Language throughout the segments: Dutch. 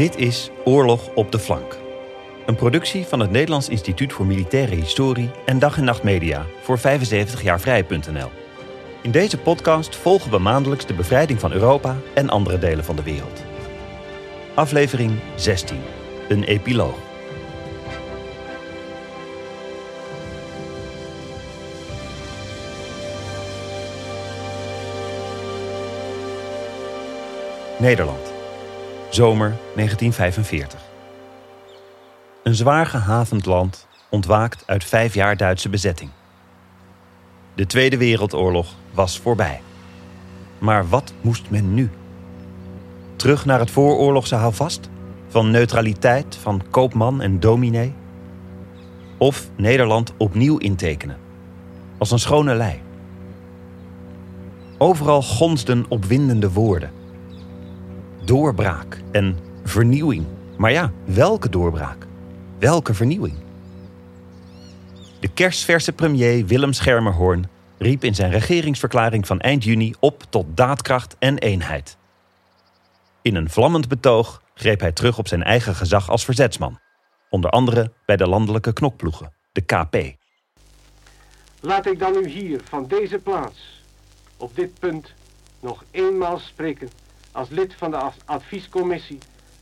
Dit is Oorlog op de Flank. Een productie van het Nederlands Instituut voor Militaire Historie en Dag en Nacht Media voor 75 jaar vrij.nl. In deze podcast volgen we maandelijks de bevrijding van Europa en andere delen van de wereld. Aflevering 16. Een epiloog. Nederland. Zomer 1945. Een zwaar gehavend land ontwaakt uit vijf jaar Duitse bezetting. De Tweede Wereldoorlog was voorbij. Maar wat moest men nu? Terug naar het vooroorlogse houvast? Van neutraliteit, van koopman en dominee? Of Nederland opnieuw intekenen? Als een schone lei. Overal gonsden opwindende woorden doorbraak en vernieuwing. Maar ja, welke doorbraak? Welke vernieuwing? De kerstverse premier Willem Schermerhorn riep in zijn regeringsverklaring van eind juni op tot daadkracht en eenheid. In een vlammend betoog greep hij terug op zijn eigen gezag als verzetsman, onder andere bij de landelijke knokploegen, de KP. Laat ik dan u hier van deze plaats op dit punt nog eenmaal spreken als lid van de adviescommissie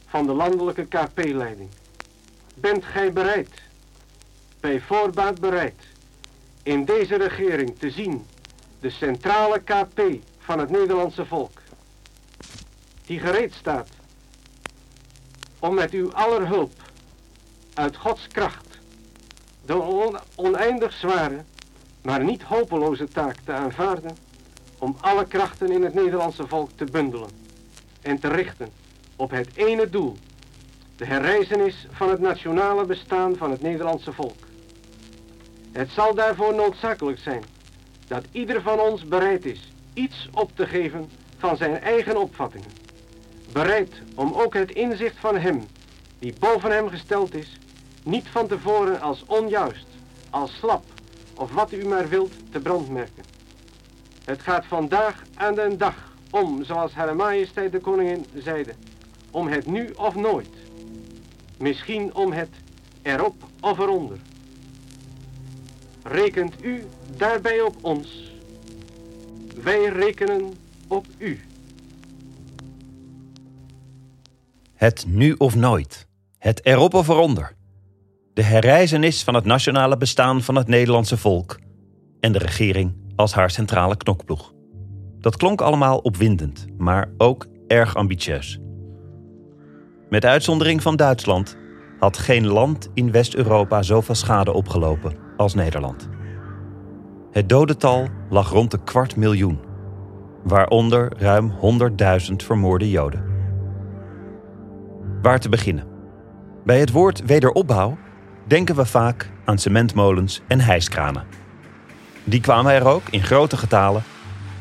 van de landelijke KP-leiding. Bent gij bereid, bij voorbaat bereid, in deze regering te zien de centrale KP van het Nederlandse volk, die gereed staat om met uw aller hulp uit Gods kracht de oneindig zware, maar niet hopeloze taak te aanvaarden om alle krachten in het Nederlandse volk te bundelen en te richten op het ene doel, de herreizenis van het nationale bestaan van het Nederlandse volk. Het zal daarvoor noodzakelijk zijn dat ieder van ons bereid is iets op te geven van zijn eigen opvattingen. Bereid om ook het inzicht van hem, die boven hem gesteld is, niet van tevoren als onjuist, als slap of wat u maar wilt te brandmerken. Het gaat vandaag aan den dag om, zoals Hare Majesteit de Koningin zeide, om het nu of nooit. Misschien om het erop of eronder. Rekent u daarbij op ons? Wij rekenen op u. Het nu of nooit. Het erop of eronder. De herreizenis van het nationale bestaan van het Nederlandse volk. En de regering als haar centrale knokploeg. Dat klonk allemaal opwindend, maar ook erg ambitieus. Met uitzondering van Duitsland had geen land in West-Europa zoveel schade opgelopen als Nederland. Het dodental lag rond de kwart miljoen, waaronder ruim 100.000 vermoorde Joden. Waar te beginnen? Bij het woord wederopbouw denken we vaak aan cementmolens en hijskranen. Die kwamen er ook in grote getalen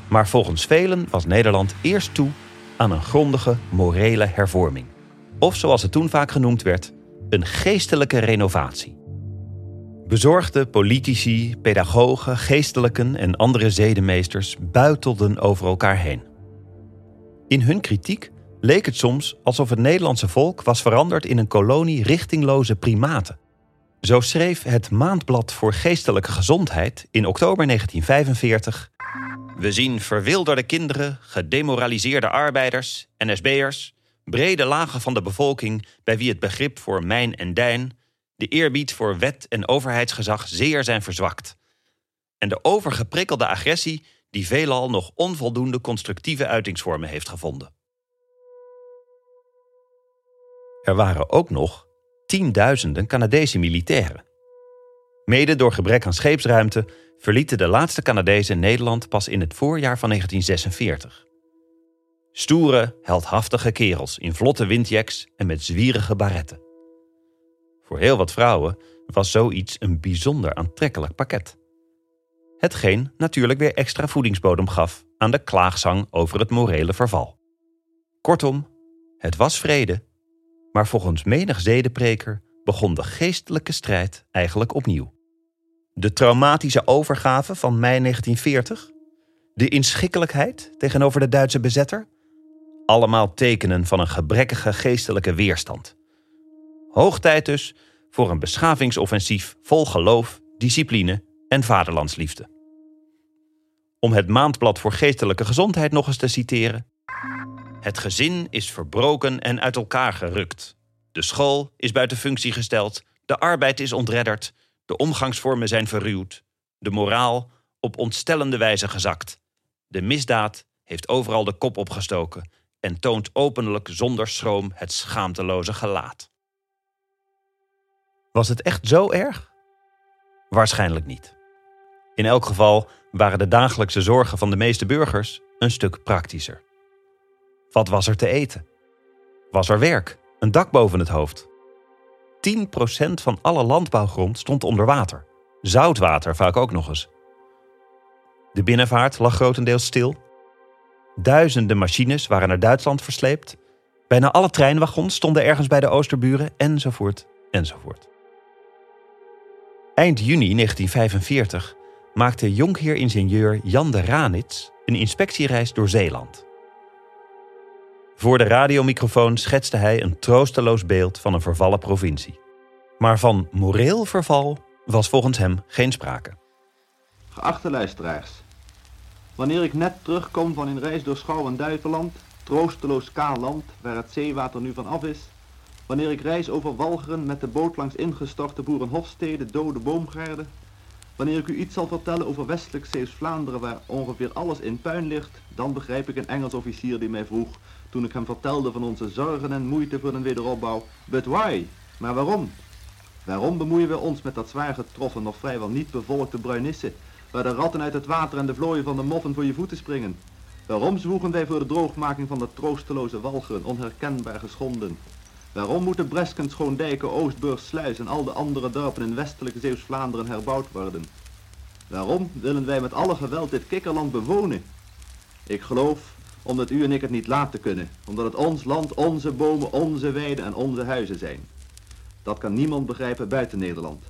maar volgens velen was Nederland eerst toe aan een grondige morele hervorming. Of zoals het toen vaak genoemd werd, een geestelijke renovatie. Bezorgde politici, pedagogen, geestelijken en andere zedenmeesters buitelden over elkaar heen. In hun kritiek leek het soms alsof het Nederlandse volk was veranderd in een kolonie richtingloze primaten. Zo schreef het Maandblad voor Geestelijke Gezondheid in oktober 1945 we zien verwilderde kinderen, gedemoraliseerde arbeiders, NSB'ers, brede lagen van de bevolking bij wie het begrip voor mijn en dijn, de eerbied voor wet en overheidsgezag zeer zijn verzwakt. En de overgeprikkelde agressie die veelal nog onvoldoende constructieve uitingsvormen heeft gevonden. Er waren ook nog tienduizenden Canadese militairen. Mede door gebrek aan scheepsruimte verlieten de laatste Canadezen Nederland pas in het voorjaar van 1946. Stoere, heldhaftige kerels in vlotte windjacks en met zwierige baretten. Voor heel wat vrouwen was zoiets een bijzonder aantrekkelijk pakket. Hetgeen natuurlijk weer extra voedingsbodem gaf aan de klaagzang over het morele verval. Kortom, het was vrede, maar volgens menig zedepreker begon de geestelijke strijd eigenlijk opnieuw. De traumatische overgave van mei 1940? De inschikkelijkheid tegenover de Duitse bezetter? Allemaal tekenen van een gebrekkige geestelijke weerstand. Hoog tijd dus voor een beschavingsoffensief vol geloof, discipline en vaderlandsliefde. Om het maandblad voor geestelijke gezondheid nog eens te citeren. Het gezin is verbroken en uit elkaar gerukt. De school is buiten functie gesteld, de arbeid is ontredderd, de omgangsvormen zijn verruwd, de moraal op ontstellende wijze gezakt. De misdaad heeft overal de kop opgestoken en toont openlijk zonder schroom het schaamteloze gelaat. Was het echt zo erg? Waarschijnlijk niet. In elk geval waren de dagelijkse zorgen van de meeste burgers een stuk praktischer. Wat was er te eten? Was er werk? Een dak boven het hoofd? 10% van alle landbouwgrond stond onder water. Zoutwater vaak ook nog eens. De binnenvaart lag grotendeels stil. Duizenden machines waren naar Duitsland versleept. Bijna alle treinwagons stonden ergens bij de Oosterburen, enzovoort, enzovoort. Eind juni 1945 maakte jonkheer-ingenieur Jan de Ranits een inspectiereis door Zeeland. Voor de radiomicrofoon schetste hij een troosteloos beeld van een vervallen provincie. Maar van moreel verval was volgens hem geen sprake. Geachte luisteraars, wanneer ik net terugkom van een reis door Schouw en troosteloos kaal land waar het zeewater nu van af is, wanneer ik reis over Walcheren met de boot langs ingestorte boerenhofsteden, dode boomgaarden, wanneer ik u iets zal vertellen over westelijk Zeeuws-Vlaanderen waar ongeveer alles in puin ligt, dan begrijp ik een Engels officier die mij vroeg, toen ik hem vertelde van onze zorgen en moeite voor een wederopbouw, but why? Maar waarom? Waarom bemoeien we ons met dat zwaar getroffen, nog vrijwel niet bevolkte bruinisse, waar de ratten uit het water en de vlooien van de moffen voor je voeten springen? Waarom zwoegen wij voor de droogmaking van de troosteloze walgeren, onherkenbaar geschonden? Waarom moeten Bresken, Schoondijken, Oostburg, Sluis en al de andere dorpen in westelijke Zeeuws-Vlaanderen herbouwd worden? Waarom willen wij met alle geweld dit kikkerland bewonen? Ik geloof omdat u en ik het niet laten kunnen, omdat het ons land, onze bomen, onze weiden en onze huizen zijn. Dat kan niemand begrijpen buiten Nederland.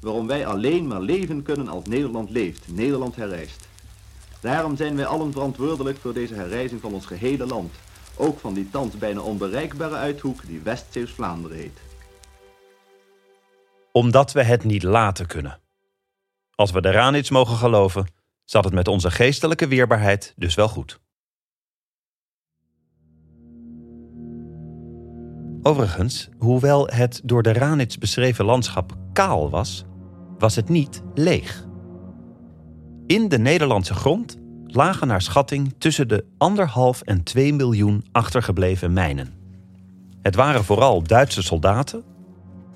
Waarom wij alleen maar leven kunnen als Nederland leeft, Nederland herrijst. Daarom zijn wij allen verantwoordelijk voor deze herrijzing van ons gehele land. Ook van die thans bijna onbereikbare uithoek die West-Zeeuws-Vlaanderen heet. Omdat we het niet laten kunnen. Als we de Ranits mogen geloven, zat het met onze geestelijke weerbaarheid dus wel goed. Overigens, hoewel het door de Ranits beschreven landschap kaal was, was het niet leeg. In de Nederlandse grond lagen naar schatting tussen de anderhalf en 2 miljoen achtergebleven mijnen. Het waren vooral Duitse soldaten,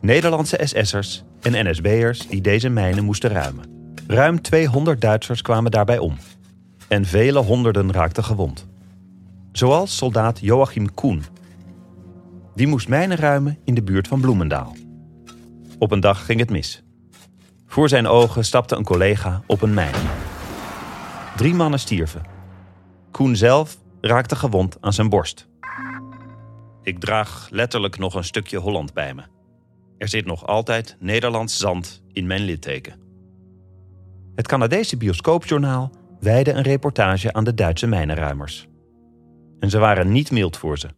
Nederlandse SS'ers en NSB'ers die deze mijnen moesten ruimen. Ruim 200 Duitsers kwamen daarbij om. En vele honderden raakten gewond. Zoals soldaat Joachim Koen. Die moest mijnen ruimen in de buurt van Bloemendaal. Op een dag ging het mis. Voor zijn ogen stapte een collega op een mijn. Drie mannen stierven. Koen zelf raakte gewond aan zijn borst. Ik draag letterlijk nog een stukje Holland bij me. Er zit nog altijd Nederlands zand in mijn litteken. Het Canadese bioscoopjournaal wijde een reportage aan de Duitse mijnenruimers. En ze waren niet mild voor ze.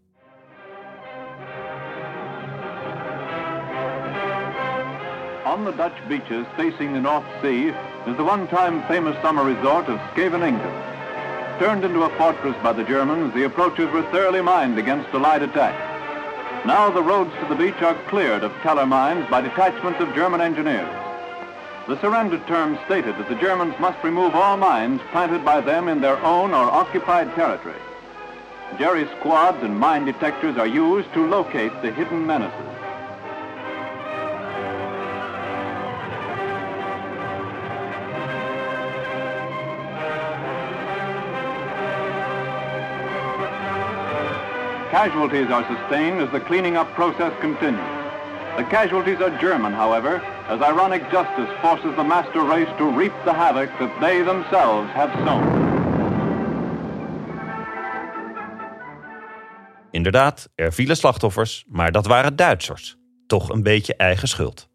On the Dutch beaches facing the North Sea is the one-time famous summer resort of Scheveningen. Turned into a fortress by the Germans, the approaches were thoroughly mined against Allied attack. Now the roads to the beach are cleared of teller mines by detachments of German engineers. The surrender terms stated that the Germans must remove all mines planted by them in their own or occupied territory. Jerry squads and mine detectors are used to locate the hidden menaces. Casualties are sustained as the cleaning up process continues. The casualties are German, however, as ironic justice forces the master race to reap the havoc that they themselves have sown. Inderdaad, er vielen slachtoffers, maar dat waren Duitsers. Toch een beetje eigen schuld.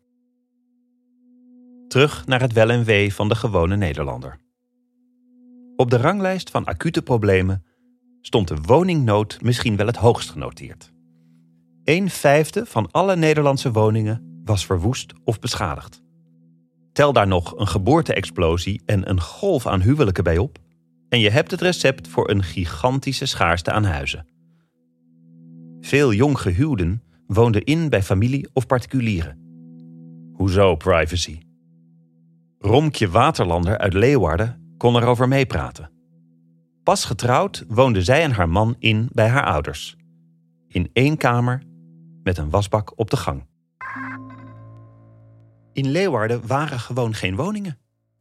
Terug naar het wel en wee van de gewone Nederlander. Op de ranglijst van acute problemen stond de woningnood misschien wel het hoogst genoteerd. Een vijfde van alle Nederlandse woningen was verwoest of beschadigd. Tel daar nog een geboorte-explosie en een golf aan huwelijken bij op, en je hebt het recept voor een gigantische schaarste aan huizen. Veel jonggehuwden woonden in bij familie of particulieren. Hoezo privacy? Romkje Waterlander uit Leeuwarden kon erover meepraten. Pas getrouwd woonde zij en haar man in bij haar ouders. In één kamer met een wasbak op de gang. In Leeuwarden waren gewoon geen woningen.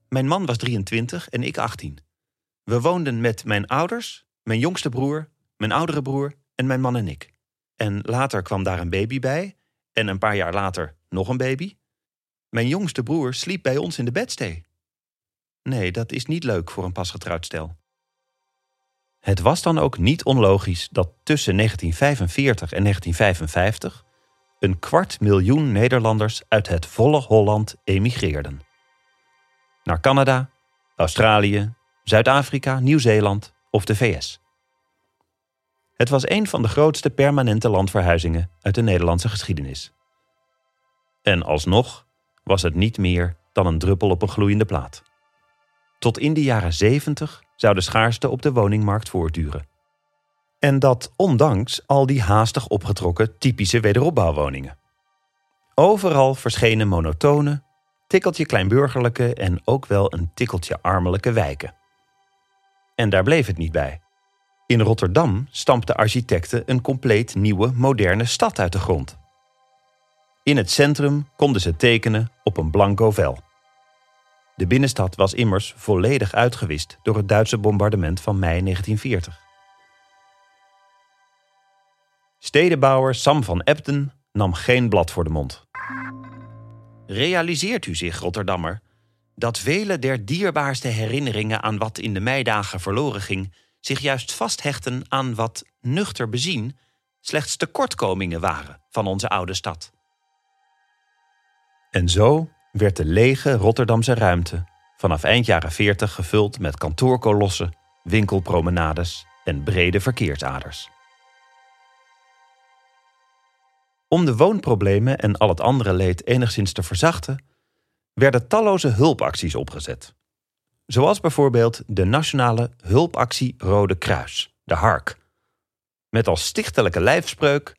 Mijn man was 23 en ik 18. We woonden met mijn ouders, mijn jongste broer, mijn oudere broer en mijn man en ik. En later kwam daar een baby bij en een paar jaar later nog een baby. Mijn jongste broer sliep bij ons in de bedstee. Nee, dat is niet leuk voor een pasgetrouwd stel. Het was dan ook niet onlogisch dat tussen 1945 en 1955 een kwart miljoen Nederlanders uit het volle Holland emigreerden. Naar Canada, Australië, Zuid-Afrika, Nieuw-Zeeland of de VS. Het was een van de grootste permanente landverhuizingen uit de Nederlandse geschiedenis. En alsnog was het niet meer dan een druppel op een gloeiende plaat. Tot in de jaren 70 zou de schaarste op de woningmarkt voortduren. En dat ondanks al die haastig opgetrokken typische wederopbouwwoningen. Overal verschenen monotone, tikkeltje kleinburgerlijke en ook wel een tikkeltje armelijke wijken. En daar bleef het niet bij. In Rotterdam stampten architecten een compleet nieuwe, moderne stad uit de grond. In het centrum konden ze tekenen op een blanco vel. De binnenstad was immers volledig uitgewist door het Duitse bombardement van mei 1940. Stedenbouwer Sam van Ebden nam geen blad voor de mond. Realiseert u zich, Rotterdammer, dat vele der dierbaarste herinneringen aan wat in de meidagen verloren ging, zich juist vasthechten aan wat nuchter bezien slechts tekortkomingen waren van onze oude stad. En zo werd de lege Rotterdamse ruimte vanaf eind jaren 40 gevuld met kantoorkolossen, winkelpromenades en brede verkeersaders. Om de woonproblemen en al het andere leed enigszins te verzachten, werden talloze hulpacties opgezet. Zoals bijvoorbeeld de Nationale Hulpactie Rode Kruis, de HARK. Met als stichtelijke lijfspreuk: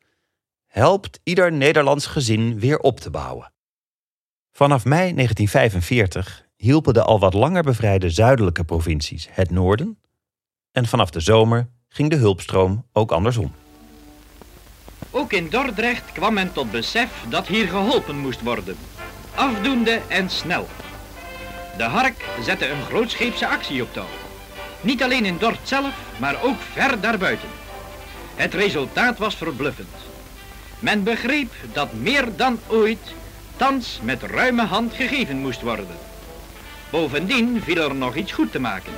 helpt ieder Nederlands gezin weer op te bouwen. Vanaf mei 1945 hielpen de al wat langer bevrijde zuidelijke provincies het noorden, en vanaf de zomer ging de hulpstroom ook andersom. Ook in Dordrecht kwam men tot besef dat hier geholpen moest worden. Afdoende en snel. De Hark zette een grootscheepse actie op touw. Niet alleen in Dort zelf, maar ook ver daarbuiten. Het resultaat was verbluffend. Men begreep dat meer dan ooit thans met ruime hand gegeven moest worden. Bovendien viel er nog iets goed te maken.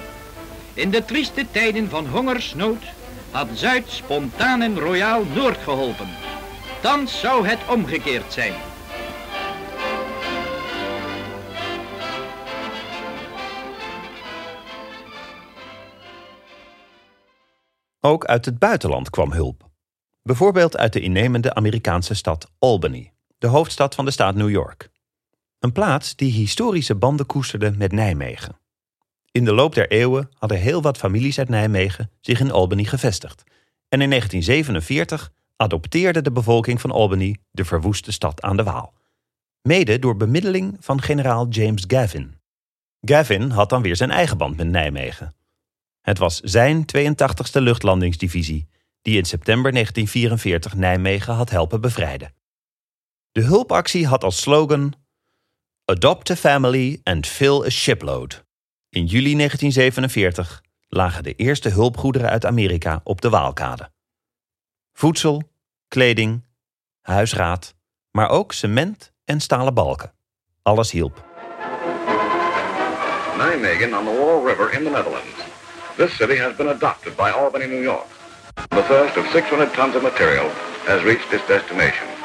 In de trieste tijden van hongersnood had Zuid spontaan en royaal Noord geholpen. Thans zou het omgekeerd zijn. Ook uit het buitenland kwam hulp. Bijvoorbeeld uit de innemende Amerikaanse stad Albany, de hoofdstad van de staat New York. Een plaats die historische banden koesterde met Nijmegen. In de loop der eeuwen hadden heel wat families uit Nijmegen zich in Albany gevestigd. En in 1947 adopteerde de bevolking van Albany de verwoeste stad aan de Waal. Mede door bemiddeling van generaal James Gavin. Gavin had dan weer zijn eigen band met Nijmegen. Het was zijn 82e luchtlandingsdivisie die in september 1944 Nijmegen had helpen bevrijden. De hulpactie had als slogan Adopt a family and fill a shipload. In juli 1947 lagen de eerste hulpgoederen uit Amerika op de Waalkade. Voedsel, kleding, huisraad, maar ook cement en stalen balken. Alles hielp. Nijmegen on the Wall River in the Netherlands. This city has been adopted by Albany, New York. The first of 600 tons of material has reached its destination.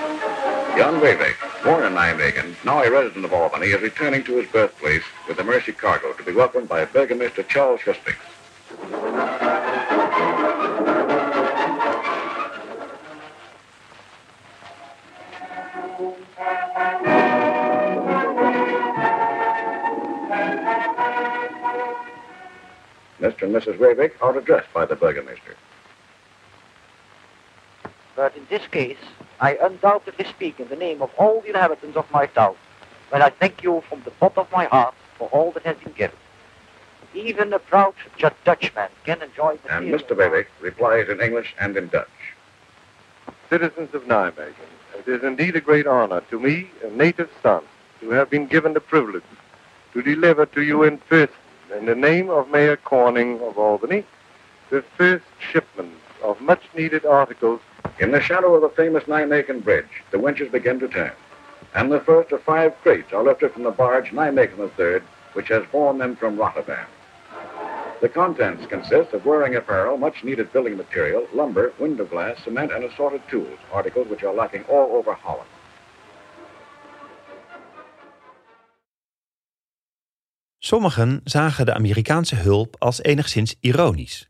Jan Wavek, born in Nijmegen, now a resident of Albany, is returning to his birthplace with the Mercy cargo to be welcomed by Burgomaster Charles Hustings. Mr. and Mrs. Wavek are addressed by the Burgomaster. But in this case, I undoubtedly speak in the name of all the inhabitants of my town, when I thank you from the bottom of my heart for all that has been given. Even a proud Ju- Dutchman can enjoy the And Mr. Waywick replies in English and in Dutch. Citizens of Nijmegen, it is indeed a great honor to me, a native son, to have been given the privilege to deliver to you in person, in the name of Mayor Corning of Albany, the first shipment of much needed articles In the shadow of the famous Nijmegen Bridge, the winches begin to turn, and the first of five crates are lifted from the barge Nijmegen III, which has borne them from Rotterdam. The contents consist of wearing apparel, much needed building material, lumber, window glass, cement, and assorted tools, articles which are lacking all over Holland. Sommigen zagen de Amerikaanse hulp als enigszins ironisch.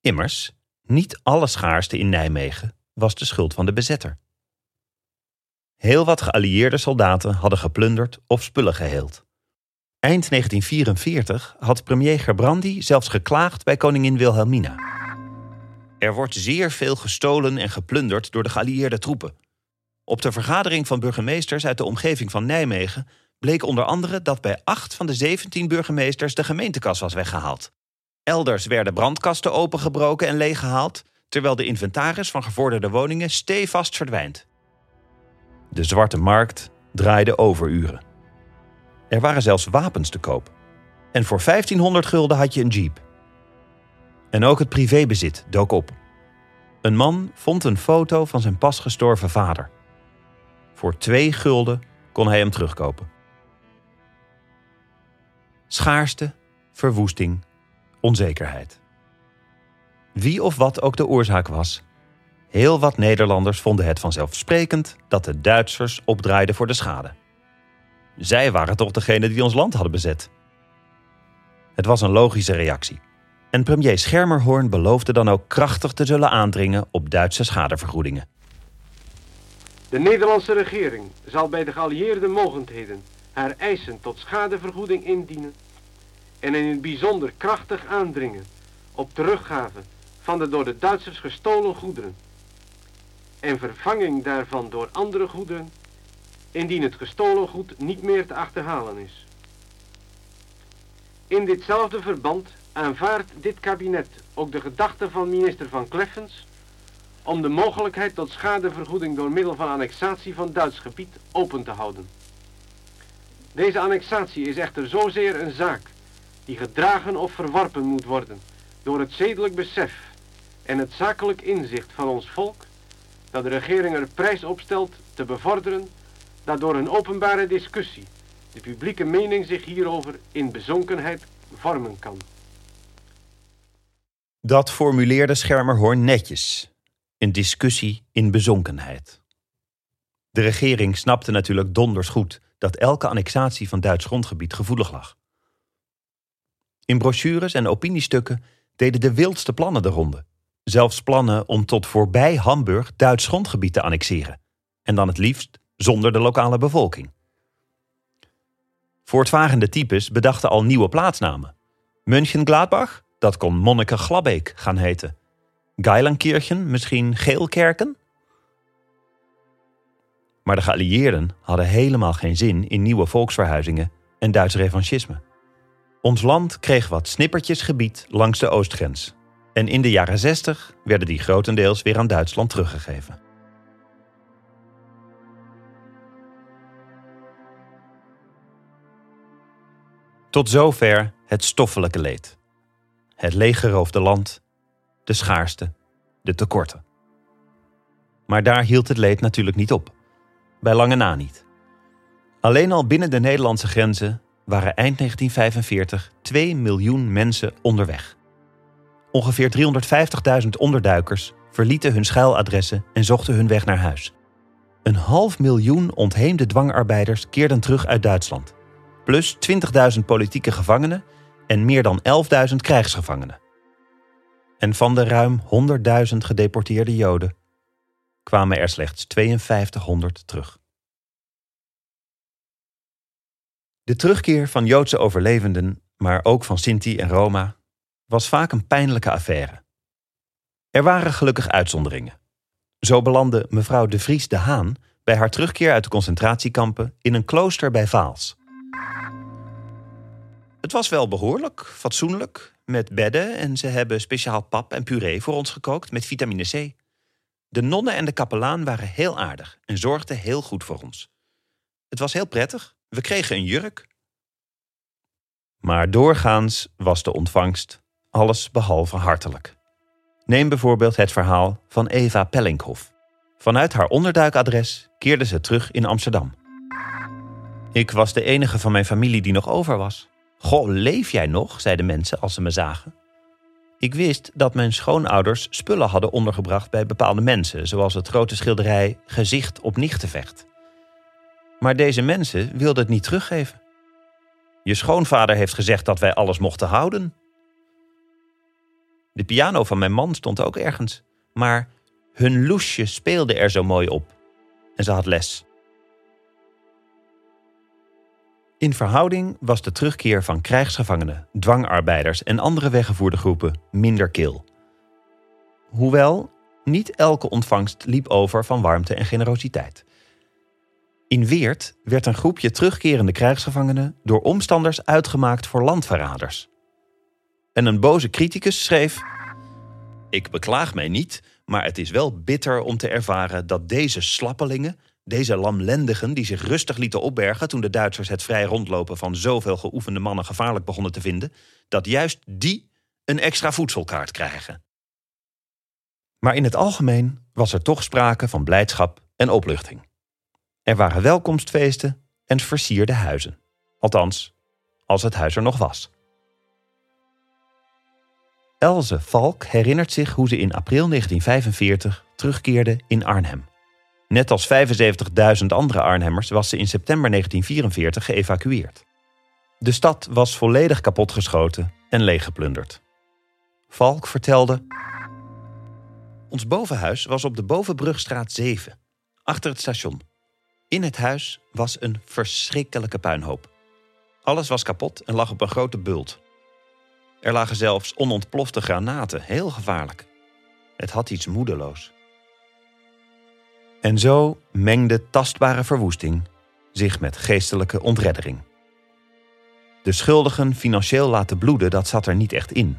Immers, niet alle schaarste in Nijmegen was de schuld van de bezetter. Heel wat geallieerde soldaten hadden geplunderd of spullen geheeld. Eind 1944 had premier Gerbrandy zelfs geklaagd bij koningin Wilhelmina. Er wordt zeer veel gestolen en geplunderd door de geallieerde troepen. Op de vergadering van burgemeesters uit de omgeving van Nijmegen bleek onder andere dat bij acht van de 17 burgemeesters de gemeentekas was weggehaald. Elders werden brandkasten opengebroken en leeggehaald, terwijl de inventaris van gevorderde woningen stevast verdwijnt. De zwarte markt draaide overuren. Er waren zelfs wapens te koop. En voor 1500 gulden had je een jeep. En ook het privébezit dook op. Een man vond een foto van zijn pas gestorven vader. Voor twee gulden kon hij hem terugkopen. Schaarste, verwoesting, onzekerheid. Wie of wat ook de oorzaak was, heel wat Nederlanders vonden het vanzelfsprekend dat de Duitsers opdraaiden voor de schade. Zij waren toch degene die ons land hadden bezet. Het was een logische reactie. En premier Schermerhorn beloofde dan ook krachtig te zullen aandringen op Duitse schadevergoedingen. De Nederlandse regering zal bij de geallieerde mogendheden haar eisen tot schadevergoeding indienen en in het bijzonder krachtig aandringen op teruggave van de door de Duitsers gestolen goederen en vervanging daarvan door andere goederen indien het gestolen goed niet meer te achterhalen is. In ditzelfde verband aanvaardt dit kabinet ook de gedachte van minister Van Kleffens om de mogelijkheid tot schadevergoeding door middel van annexatie van Duits gebied open te houden. Deze annexatie is echter zozeer een zaak die gedragen of verworpen moet worden door het zedelijk besef en het zakelijk inzicht van ons volk, dat de regering er prijs op stelt te bevorderen, dat door een openbare discussie de publieke mening zich hierover in bezonkenheid vormen kan. Dat formuleerde Schermerhorn netjes. Een discussie in bezonkenheid. De regering snapte natuurlijk donders goed dat elke annexatie van Duits grondgebied gevoelig lag. In brochures en opiniestukken deden de wildste plannen de ronde. Zelfs plannen om tot voorbij Hamburg Duits grondgebied te annexeren. En dan het liefst zonder de lokale bevolking. Voortvarende types bedachten al nieuwe plaatsnamen. München-Gladbach, dat kon Monniken-Glabbeek gaan heten. Geilenkirchen, misschien Geelkerken? Maar de geallieerden hadden helemaal geen zin in nieuwe volksverhuizingen en Duits revanchisme. Ons land kreeg wat snippertjes gebied langs de oostgrens. En in de jaren 60 werden die grotendeels weer aan Duitsland teruggegeven. Tot zover het stoffelijke leed. Het leeggeroofde land, de schaarste, de tekorten. Maar daar hield het leed natuurlijk niet op. Bij lange na niet. Alleen al binnen de Nederlandse grenzen waren eind 1945 2 miljoen mensen onderweg. Ongeveer 350.000 onderduikers verlieten hun schuiladressen en zochten hun weg naar huis. Een half miljoen ontheemde dwangarbeiders keerden terug uit Duitsland. Plus 20.000 politieke gevangenen en meer dan 11.000 krijgsgevangenen. En van de ruim 100.000 gedeporteerde Joden kwamen er slechts 5200 terug. De terugkeer van Joodse overlevenden, maar ook van Sinti en Roma, was vaak een pijnlijke affaire. Er waren gelukkig uitzonderingen. Zo belandde mevrouw de Vries de Haan bij haar terugkeer uit de concentratiekampen in een klooster bij Vaals. Het was wel behoorlijk, fatsoenlijk, met bedden en ze hebben speciaal pap en puree voor ons gekookt met vitamine C. De nonnen en de kapelaan waren heel aardig en zorgden heel goed voor ons. Het was heel prettig. We kregen een jurk. Maar doorgaans was de ontvangst alles behalve hartelijk. Neem bijvoorbeeld het verhaal van Eva Pellinkhoff. Vanuit haar onderduikadres keerde ze terug in Amsterdam. Ik was de enige van mijn familie die nog over was. Goh, leef jij nog? zeiden mensen als ze me zagen. Ik wist dat mijn schoonouders spullen hadden ondergebracht bij bepaalde mensen, zoals het grote schilderij Gezicht op Nichtenvecht. Maar deze mensen wilden het niet teruggeven. Je schoonvader heeft gezegd dat wij alles mochten houden. De piano van mijn man stond ook ergens, maar hun loesje speelde er zo mooi op. En ze had les. In verhouding was de terugkeer van krijgsgevangenen, dwangarbeiders en andere weggevoerde groepen minder kil. Hoewel, niet elke ontvangst liep over van warmte en generositeit. In Weert werd een groepje terugkerende krijgsgevangenen door omstanders uitgemaakt voor landverraders. En een boze criticus schreef: Ik beklaag mij niet, maar het is wel bitter om te ervaren dat deze slappelingen deze lamlendigen die zich rustig lieten opbergen toen de Duitsers het vrij rondlopen van zoveel geoefende mannen gevaarlijk begonnen te vinden, dat juist die een extra voedselkaart krijgen. Maar in het algemeen was er toch sprake van blijdschap en opluchting. Er waren welkomstfeesten en versierde huizen. Althans, als het huis er nog was. Elze Valk herinnert zich hoe ze in april 1945 terugkeerde in Arnhem. Net als 75.000 andere Arnhemmers was ze in september 1944 geëvacueerd. De stad was volledig kapotgeschoten en leeggeplunderd. Valk vertelde. Ons bovenhuis was op de Bovenbrugstraat 7, achter het station. In het huis was een verschrikkelijke puinhoop. Alles was kapot en lag op een grote bult. Er lagen zelfs onontplofte granaten, heel gevaarlijk. Het had iets moedeloos. En zo mengde tastbare verwoesting zich met geestelijke ontreddering. De schuldigen financieel laten bloeden, dat zat er niet echt in.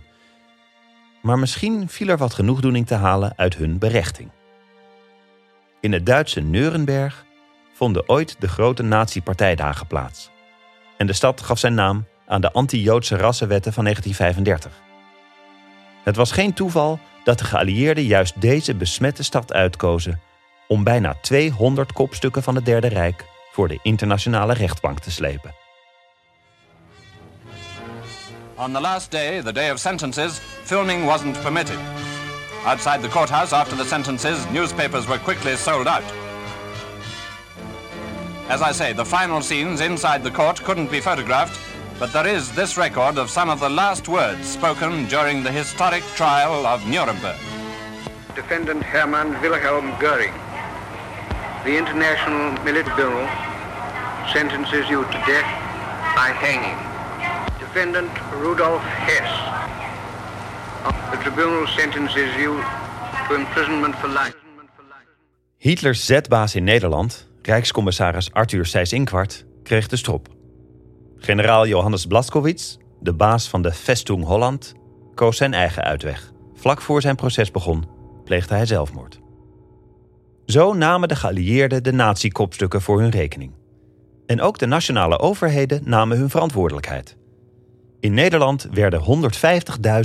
Maar misschien viel er wat genoegdoening te halen uit hun berechting. In het Duitse Nuremberg vonden ooit de grote nazi-partijdagen plaats. En de stad gaf zijn naam aan de anti-Joodse rassenwetten van 1935. Het was geen toeval dat de geallieerden juist deze besmette stad uitkozen om bijna 200 kopstukken van het Derde Rijk voor de internationale rechtbank te slepen. On the last day, the day of sentences, filming wasn't permitted. Outside the courthouse after the sentences, newspapers were quickly sold out. As I say, the final scenes inside the court couldn't be photographed, but there is this record of some of the last words spoken during the historic trial of Nuremberg. Defendant Hermann Wilhelm Göring. The International Military Bureau sentences you to death by hanging. Defendant Rudolf Hess. The tribunal sentences you to imprisonment for life. Hitlers zetbaas in Nederland, Rijkscommissaris Arthur Seyss-Inquart, kreeg de strop. Generaal Johannes Blaskowitz, de baas van de Festung Holland, koos zijn eigen uitweg. Vlak voor zijn proces begon, pleegde hij zelfmoord. Zo namen de geallieerden de nazi-kopstukken voor hun rekening. En ook de nationale overheden namen hun verantwoordelijkheid. In Nederland werden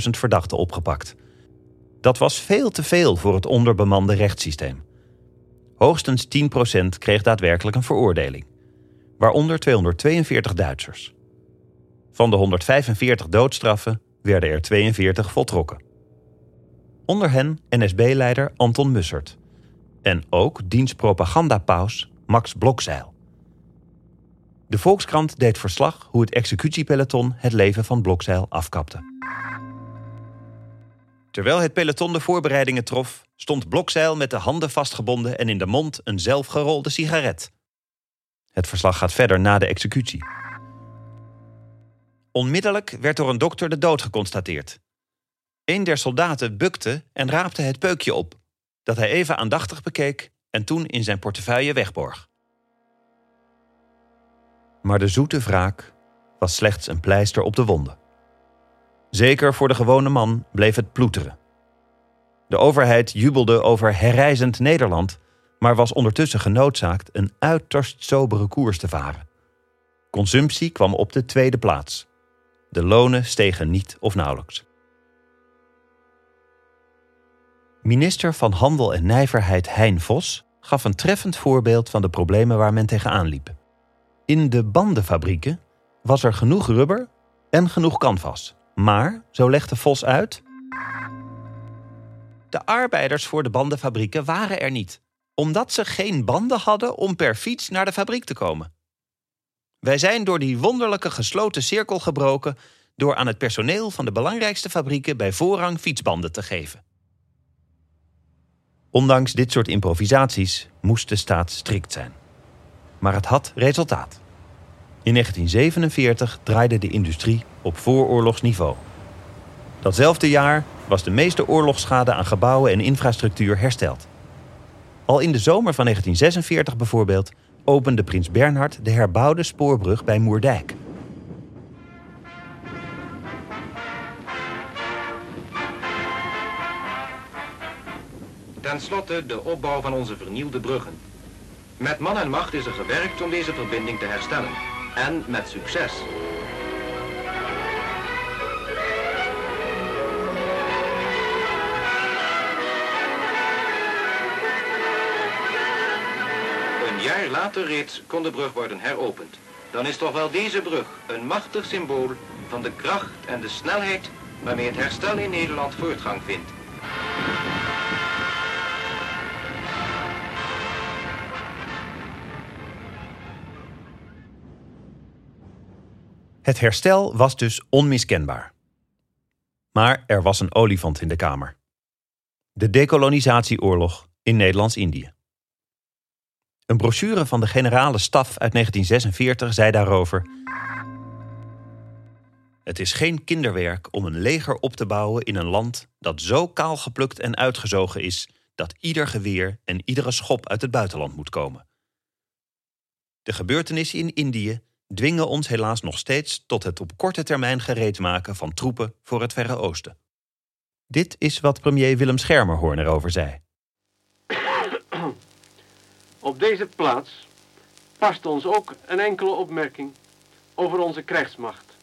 150.000 verdachten opgepakt. Dat was veel te veel voor het onderbemande rechtssysteem. Hoogstens 10% kreeg daadwerkelijk een veroordeling, waaronder 242 Duitsers. Van de 145 doodstraffen werden er 42 voltrokken. Onder hen NSB-leider Anton Mussert en ook dienstpropagandapaus Max Blokzeil. De Volkskrant deed verslag hoe het executiepeloton het leven van Blokzeil afkapte. Terwijl het peloton de voorbereidingen trof, stond Blokzeil met de handen vastgebonden en in de mond een zelfgerolde sigaret. Het verslag gaat verder na de executie. Onmiddellijk werd door een dokter de dood geconstateerd. Een der soldaten bukte en raapte het peukje op, dat hij even aandachtig bekeek en toen in zijn portefeuille wegborg. Maar de zoete wraak was slechts een pleister op de wonden. Zeker voor de gewone man bleef het ploeteren. De overheid jubelde over herrijzend Nederland, maar was ondertussen genoodzaakt een uiterst sobere koers te varen. Consumptie kwam op de tweede plaats. De lonen stegen niet of nauwelijks. Minister van Handel en Nijverheid Hein Vos gaf een treffend voorbeeld van de problemen waar men tegenaan liep. In de bandenfabrieken was er genoeg rubber en genoeg canvas. Maar, zo legde Vos uit, de arbeiders voor de bandenfabrieken waren er niet, omdat ze geen banden hadden om per fiets naar de fabriek te komen. Wij zijn door die wonderlijke gesloten cirkel gebroken door aan het personeel van de belangrijkste fabrieken bij voorrang fietsbanden te geven. Ondanks dit soort improvisaties moest de staat strikt zijn. Maar het had resultaat. In 1947 draaide de industrie op vooroorlogsniveau. Datzelfde jaar was de meeste oorlogsschade aan gebouwen en infrastructuur hersteld. Al in de zomer van 1946 bijvoorbeeld opende prins Bernhard de herbouwde spoorbrug bij Moerdijk. Ten slotte de opbouw van onze vernieuwde bruggen. Met man en macht is er gewerkt om deze verbinding te herstellen. En met succes. Een jaar later reeds kon de brug worden heropend. Dan is toch wel deze brug een machtig symbool van de kracht en de snelheid waarmee het herstel in Nederland voortgang vindt. Het herstel was dus onmiskenbaar. Maar er was een olifant in de kamer. De decolonisatieoorlog in Nederlands-Indië. Een brochure van de generale staf uit 1946 zei daarover: Het is geen kinderwerk om een leger op te bouwen in een land dat zo kaal geplukt en uitgezogen is dat ieder geweer en iedere schop uit het buitenland moet komen. De gebeurtenissen in Indië dwingen ons helaas nog steeds tot het op korte termijn gereed maken van troepen voor het Verre Oosten. Dit is wat premier Willem Schermerhorn erover zei. Op deze plaats past ons ook een enkele opmerking over onze krijgsmacht.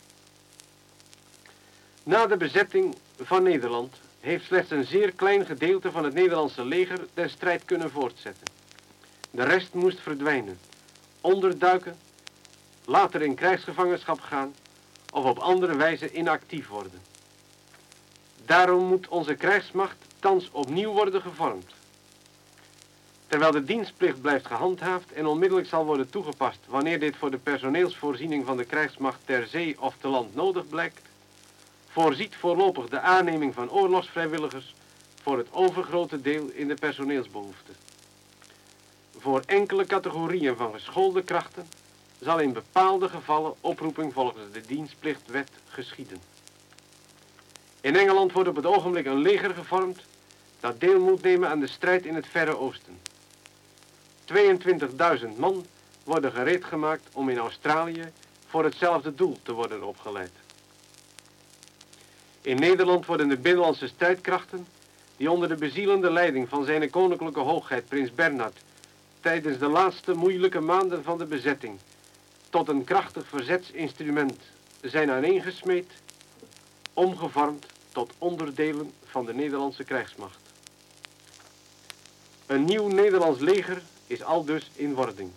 Na de bezetting van Nederland heeft slechts een zeer klein gedeelte van het Nederlandse leger de strijd kunnen voortzetten. De rest moest verdwijnen, onderduiken later in krijgsgevangenschap gaan of op andere wijze inactief worden. Daarom moet onze krijgsmacht thans opnieuw worden gevormd. Terwijl de dienstplicht blijft gehandhaafd en onmiddellijk zal worden toegepast wanneer dit voor de personeelsvoorziening van de krijgsmacht ter zee of te land nodig blijkt, voorziet voorlopig de aanneming van oorlogsvrijwilligers voor het overgrote deel in de personeelsbehoeften. Voor enkele categorieën van geschoolde krachten zal in bepaalde gevallen oproeping volgens de dienstplichtwet geschieden. In Engeland wordt op het ogenblik een leger gevormd dat deel moet nemen aan de strijd in het Verre Oosten. 22.000 man worden gereed gemaakt om in Australië voor hetzelfde doel te worden opgeleid. In Nederland worden de binnenlandse strijdkrachten, die onder de bezielende leiding van zijn koninklijke hoogheid prins Bernhard tijdens de laatste moeilijke maanden van de bezetting tot een krachtig verzetsinstrument zijn aaneengesmeed, omgevormd tot onderdelen van de Nederlandse krijgsmacht. Een nieuw Nederlands leger is al dus in wording.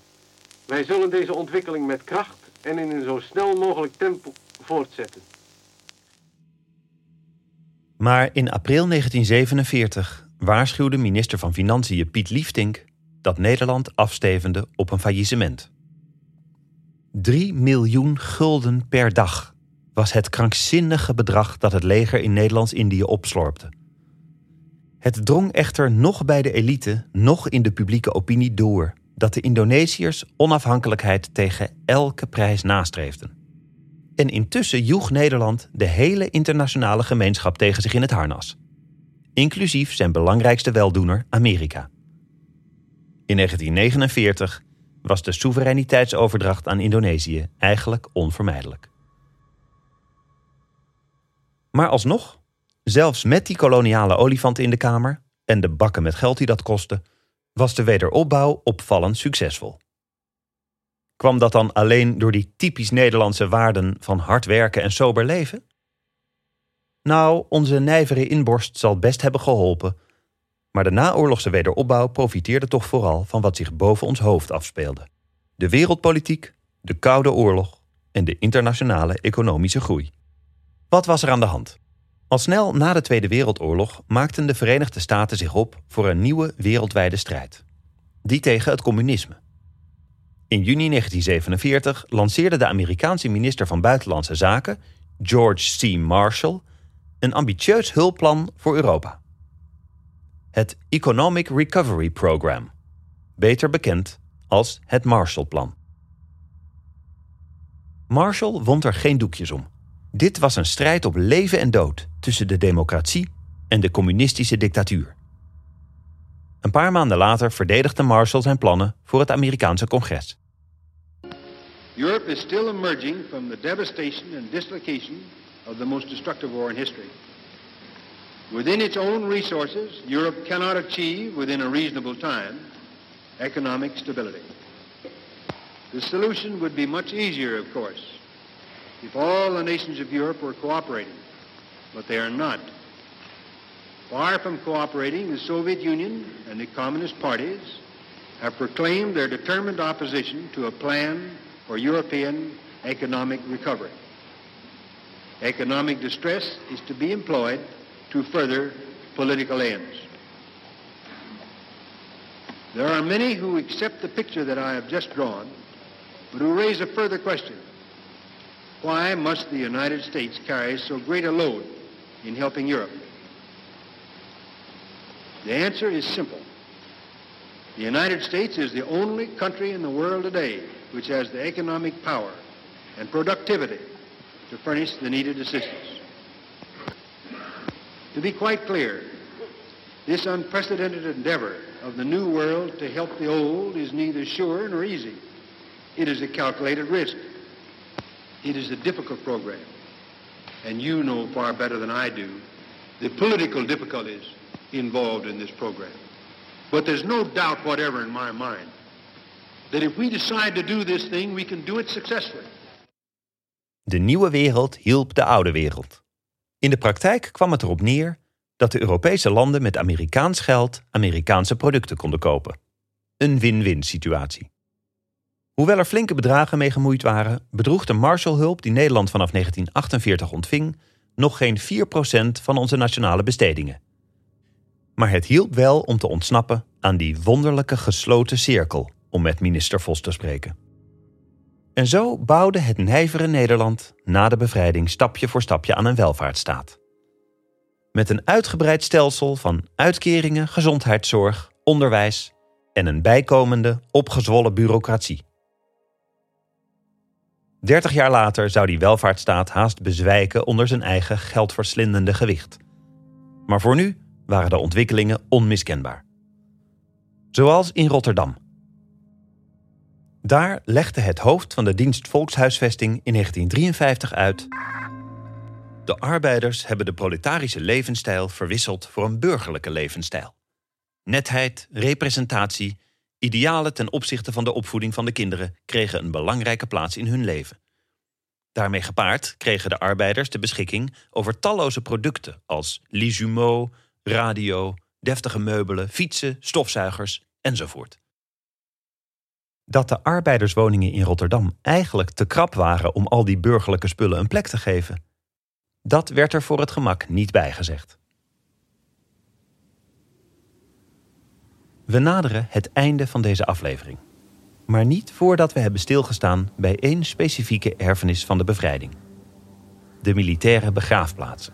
Wij zullen deze ontwikkeling met kracht en in een zo snel mogelijk tempo voortzetten. Maar in april 1947 waarschuwde minister van Financiën Piet Liefdink dat Nederland afstevende op een faillissement. 3 miljoen gulden per dag was het krankzinnige bedrag dat het leger in Nederlands-Indië opslorpte. Het drong echter nog bij de elite, nog in de publieke opinie door dat de Indonesiërs onafhankelijkheid tegen elke prijs nastreefden. En intussen joeg Nederland de hele internationale gemeenschap tegen zich in het harnas. Inclusief zijn belangrijkste weldoener, Amerika. In 1949 was de soevereiniteitsoverdracht aan Indonesië eigenlijk onvermijdelijk. Maar alsnog, zelfs met die koloniale olifant in de kamer en de bakken met geld die dat kostte, was de wederopbouw opvallend succesvol. Kwam dat dan alleen door die typisch Nederlandse waarden van hard werken en sober leven? Nou, onze nijvere inborst zal best hebben geholpen, maar de naoorlogse wederopbouw profiteerde toch vooral van wat zich boven ons hoofd afspeelde: de wereldpolitiek, de Koude Oorlog en de internationale economische groei. Wat was er aan de hand? Al snel na de Tweede Wereldoorlog maakten de Verenigde Staten zich op voor een nieuwe wereldwijde strijd. Die tegen het communisme. In juni 1947 lanceerde de Amerikaanse minister van Buitenlandse Zaken, George C. Marshall, een ambitieus hulpplan voor Europa. Het Economic Recovery Program, beter bekend als het Marshallplan. Marshall wond er geen doekjes om. Dit was een strijd op leven en dood tussen de democratie en de communistische dictatuur. Een paar maanden later verdedigde Marshall zijn plannen voor het Amerikaanse congres. Europe is still emerging from the devastation and dislocation of the most destructive war in history. Within its own resources, Europe cannot achieve within a reasonable time economic stability. The solution would be much easier, of course, if all the nations of Europe were cooperating, but they are not. Far from cooperating, the Soviet Union and the Communist parties have proclaimed their determined opposition to a plan for European economic recovery. Economic distress is to be employed to further political ends. There are many who accept the picture that I have just drawn, but who raise a further question. Why must the United States carry so great a load in helping Europe? The answer is simple. The United States is the only country in the world today which has the economic power and productivity to furnish the needed assistance. To be quite clear, this unprecedented endeavor of the new world to help the old is neither sure nor easy. It is a calculated risk. It is a difficult program. And you know far better than I do the political difficulties involved in this program. But there's no doubt whatever in my mind that if we decide to do this thing, we can do it successfully. De nieuwe wereld hielp de oude wereld. In de praktijk kwam het erop neer dat de Europese landen met Amerikaans geld Amerikaanse producten konden kopen. Een win-win situatie. Hoewel er flinke bedragen mee gemoeid waren, bedroeg de Marshallhulp die Nederland vanaf 1948 ontving nog geen 4% van onze nationale bestedingen. Maar het hielp wel om te ontsnappen aan die wonderlijke gesloten cirkel, om met minister Vos te spreken. En zo bouwde het nijvere Nederland na de bevrijding stapje voor stapje aan een welvaartsstaat. Met een uitgebreid stelsel van uitkeringen, gezondheidszorg, onderwijs en een bijkomende, opgezwollen bureaucratie. Dertig jaar later zou die welvaartsstaat haast bezwijken onder zijn eigen geldverslindende gewicht. Maar voor nu waren de ontwikkelingen onmiskenbaar. Zoals in Rotterdam. Daar legde het hoofd van de dienst Volkshuisvesting in 1953 uit. De arbeiders hebben de proletarische levensstijl verwisseld voor een burgerlijke levensstijl. Netheid, representatie, idealen ten opzichte van de opvoeding van de kinderen kregen een belangrijke plaats in hun leven. Daarmee gepaard kregen de arbeiders de beschikking over talloze producten als lisumeau, radio, deftige meubelen, fietsen, stofzuigers enzovoort. Dat de arbeiderswoningen in Rotterdam eigenlijk te krap waren om al die burgerlijke spullen een plek te geven, dat werd er voor het gemak niet bijgezegd. We naderen het einde van deze aflevering. Maar niet voordat we hebben stilgestaan bij één specifieke erfenis van de bevrijding: de militaire begraafplaatsen.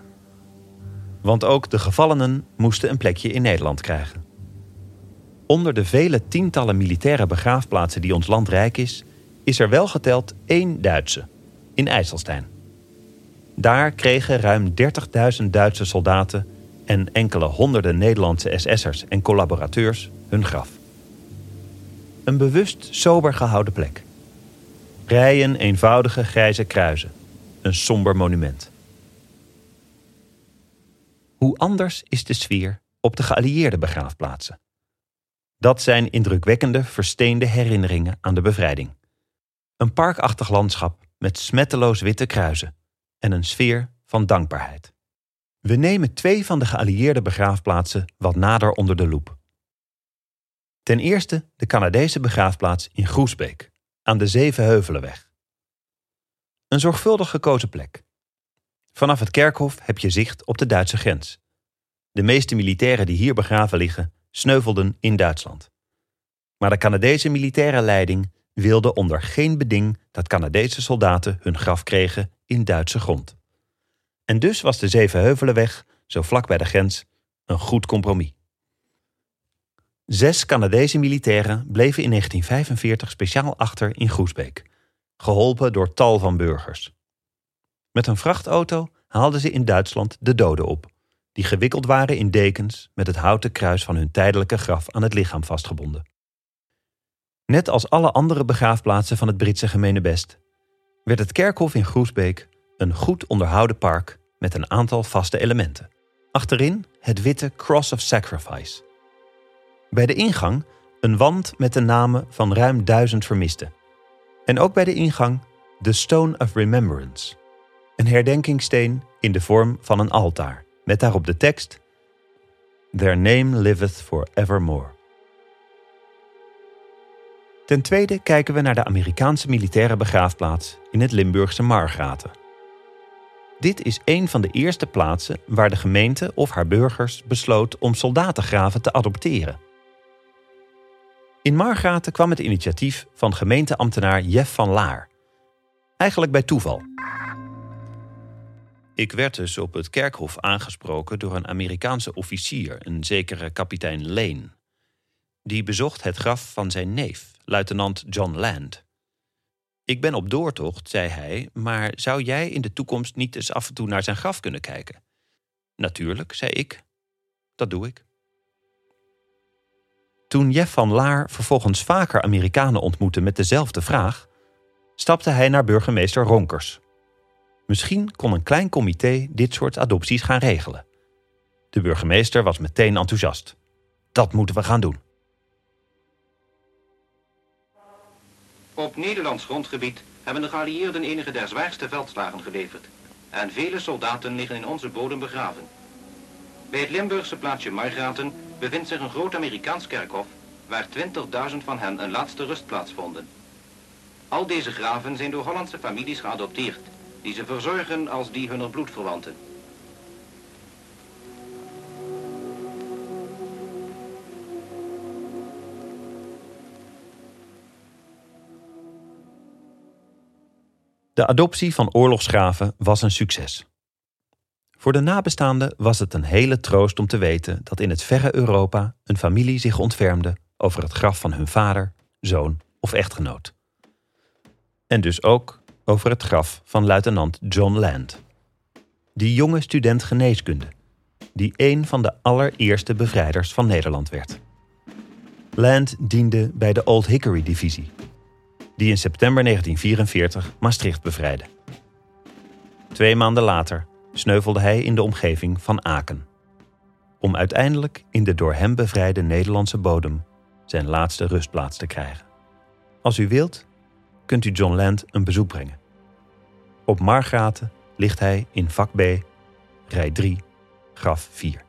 Want ook de gevallenen moesten een plekje in Nederland krijgen. Onder de vele tientallen militaire begraafplaatsen die ons land rijk is, is er wel geteld één Duitse, in IJsselstein. Daar kregen ruim 30.000 Duitse soldaten en enkele honderden Nederlandse SS'ers en collaborateurs hun graf. Een bewust sober gehouden plek. Rijen eenvoudige grijze kruizen. Een somber monument. Hoe anders is de sfeer op de geallieerde begraafplaatsen? Dat zijn indrukwekkende, versteende herinneringen aan de bevrijding. Een parkachtig landschap met smetteloos witte kruizen en een sfeer van dankbaarheid. We nemen twee van de geallieerde begraafplaatsen wat nader onder de loep. Ten eerste de Canadese begraafplaats in Groesbeek, aan de Zevenheuvelenweg. Een zorgvuldig gekozen plek. Vanaf het kerkhof heb je zicht op de Duitse grens. De meeste militairen die hier begraven liggen, sneuvelden in Duitsland. Maar de Canadese militaire leiding wilde onder geen beding dat Canadese soldaten hun graf kregen in Duitse grond. En dus was de Zevenheuvelenweg, zo vlak bij de grens, een goed compromis. Zes Canadese militairen bleven in 1945 speciaal achter in Groesbeek, geholpen door tal van burgers. Met een vrachtauto haalden ze in Duitsland de doden op, die gewikkeld waren in dekens met het houten kruis van hun tijdelijke graf aan het lichaam vastgebonden. Net als alle andere begraafplaatsen van het Britse gemeenebest, werd het kerkhof in Groesbeek een goed onderhouden park met een aantal vaste elementen. Achterin het witte Cross of Sacrifice. Bij de ingang een wand met de namen van ruim duizend vermisten. En ook bij de ingang de Stone of Remembrance. Een herdenkingssteen in de vorm van een altaar, met daarop de tekst: Their name liveth forevermore. Ten tweede kijken we naar de Amerikaanse militaire begraafplaats in het Limburgse Margraten. Dit is een van de eerste plaatsen waar de gemeente of haar burgers besloot om soldatengraven te adopteren. In Margraten kwam het initiatief van gemeenteambtenaar Jeff van Laar. Eigenlijk bij toeval. Ik werd dus op het kerkhof aangesproken door een Amerikaanse officier, een zekere kapitein Lane. Die bezocht het graf van zijn neef, luitenant John Land. Ik ben op doortocht, zei hij, maar zou jij in de toekomst niet eens af en toe naar zijn graf kunnen kijken? Natuurlijk, zei ik. Dat doe ik. Toen Jeff van Laar vervolgens vaker Amerikanen ontmoette met dezelfde vraag, stapte hij naar burgemeester Ronkers. Misschien kon een klein comité dit soort adopties gaan regelen. De burgemeester was meteen enthousiast. Dat moeten we gaan doen. Op Nederlands grondgebied hebben de geallieerden enige der zwaarste veldslagen geleverd. En vele soldaten liggen in onze bodem begraven. Bij het Limburgse plaatsje Margraten bevindt zich een groot Amerikaans kerkhof waar 20.000 van hen een laatste rustplaats vonden. Al deze graven zijn door Hollandse families geadopteerd, die ze verzorgen als die hunner bloedverwanten. De adoptie van oorlogsgraven was een succes. Voor de nabestaanden was het een hele troost om te weten dat in het verre Europa een familie zich ontfermde over het graf van hun vader, zoon of echtgenoot. En dus ook over het graf van luitenant John Land. Die jonge student geneeskunde, die een van de allereerste bevrijders van Nederland werd. Land diende bij de Old Hickory Divisie, die in september 1944 Maastricht bevrijdde. Twee maanden later sneuvelde hij in de omgeving van Aken. Om uiteindelijk in de door hem bevrijde Nederlandse bodem zijn laatste rustplaats te krijgen. Als u wilt, kunt u John Land een bezoek brengen. Op Margraten ligt hij in vak B, rij 3, graf 4.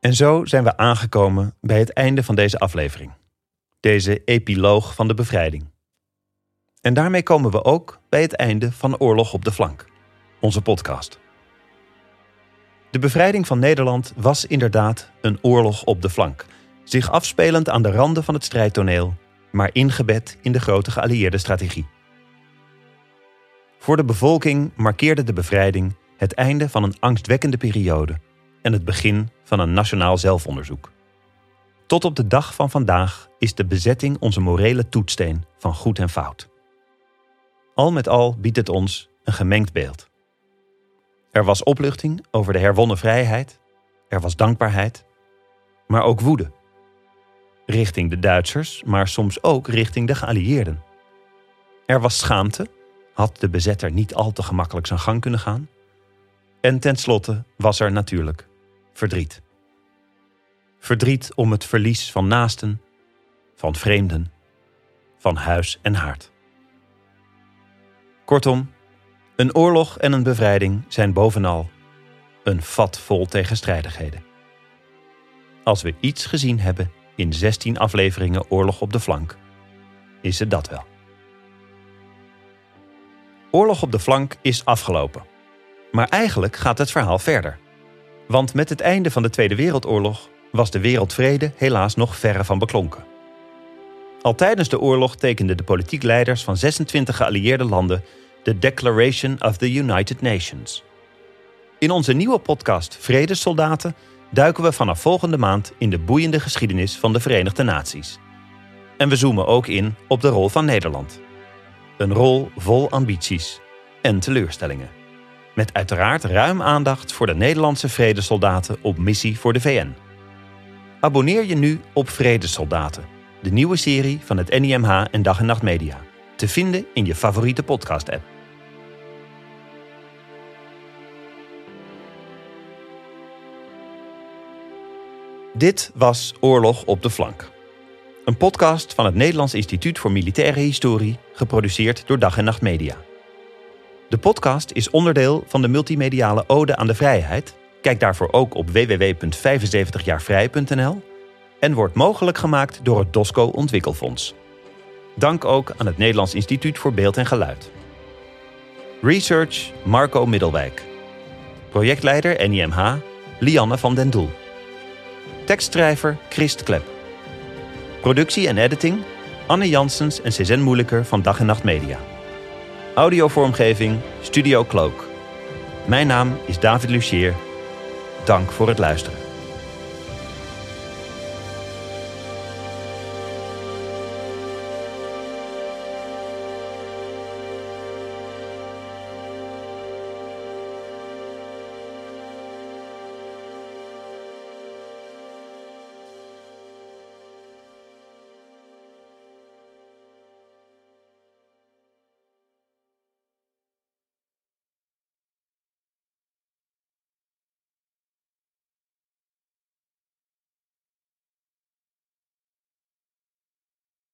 En zo zijn we aangekomen bij het einde van deze aflevering. Deze epiloog van de bevrijding. En daarmee komen we ook bij het einde van Oorlog op de Flank, onze podcast. De bevrijding van Nederland was inderdaad een oorlog op de flank, zich afspelend aan de randen van het strijdtoneel, maar ingebed in de grote geallieerde strategie. Voor de bevolking markeerde de bevrijding het einde van een angstwekkende periode en het begin van een nationaal zelfonderzoek. Tot op de dag van vandaag is de bezetting onze morele toetssteen van goed en fout. Al met al biedt het ons een gemengd beeld. Er was opluchting over de herwonnen vrijheid, er was dankbaarheid, maar ook woede. Richting de Duitsers, maar soms ook richting de geallieerden. Er was schaamte, had de bezetter niet al te gemakkelijk zijn gang kunnen gaan. En tenslotte was er natuurlijk verdriet. Verdriet om het verlies van naasten, van vreemden, van huis en haard. Kortom, een oorlog en een bevrijding zijn bovenal een vat vol tegenstrijdigheden. Als we iets gezien hebben in 16 afleveringen Oorlog op de flank, is het dat wel. Oorlog op de flank is afgelopen. Maar eigenlijk gaat het verhaal verder. Want met het einde van de Tweede Wereldoorlog was de wereldvrede helaas nog verre van beklonken. Al tijdens de oorlog tekenden de politiek leiders van 26 geallieerde landen de Declaration of the United Nations. In onze nieuwe podcast Vredessoldaten duiken we vanaf volgende maand in de boeiende geschiedenis van de Verenigde Naties. En we zoomen ook in op de rol van Nederland. Een rol vol ambities en teleurstellingen. Met uiteraard ruim aandacht voor de Nederlandse vredesoldaten op missie voor de VN. Abonneer je nu op Vredesoldaten, de nieuwe serie van het NIMH en Dag en Nacht Media. Te vinden in je favoriete podcast-app. Dit was Oorlog op de Flank. Een podcast van het Nederlands Instituut voor Militaire Historie, geproduceerd door Dag en Nacht Media. De podcast is onderdeel van de multimediale Ode aan de Vrijheid. Kijk daarvoor ook op www.75jaarvrij.nl en wordt mogelijk gemaakt door het DOSCO Ontwikkelfonds. Dank ook aan het Nederlands Instituut voor Beeld en Geluid. Research Marco Middelwijk. Projectleider NIMH Lianne van den Doel. Tekstschrijver Christ Klep. Productie en editing Anne Janssens en Cezanne Moeilijker van Dag en Nacht Media. Audiovormgeving Studio Cloak. Mijn naam is David Lucier. Dank voor het luisteren.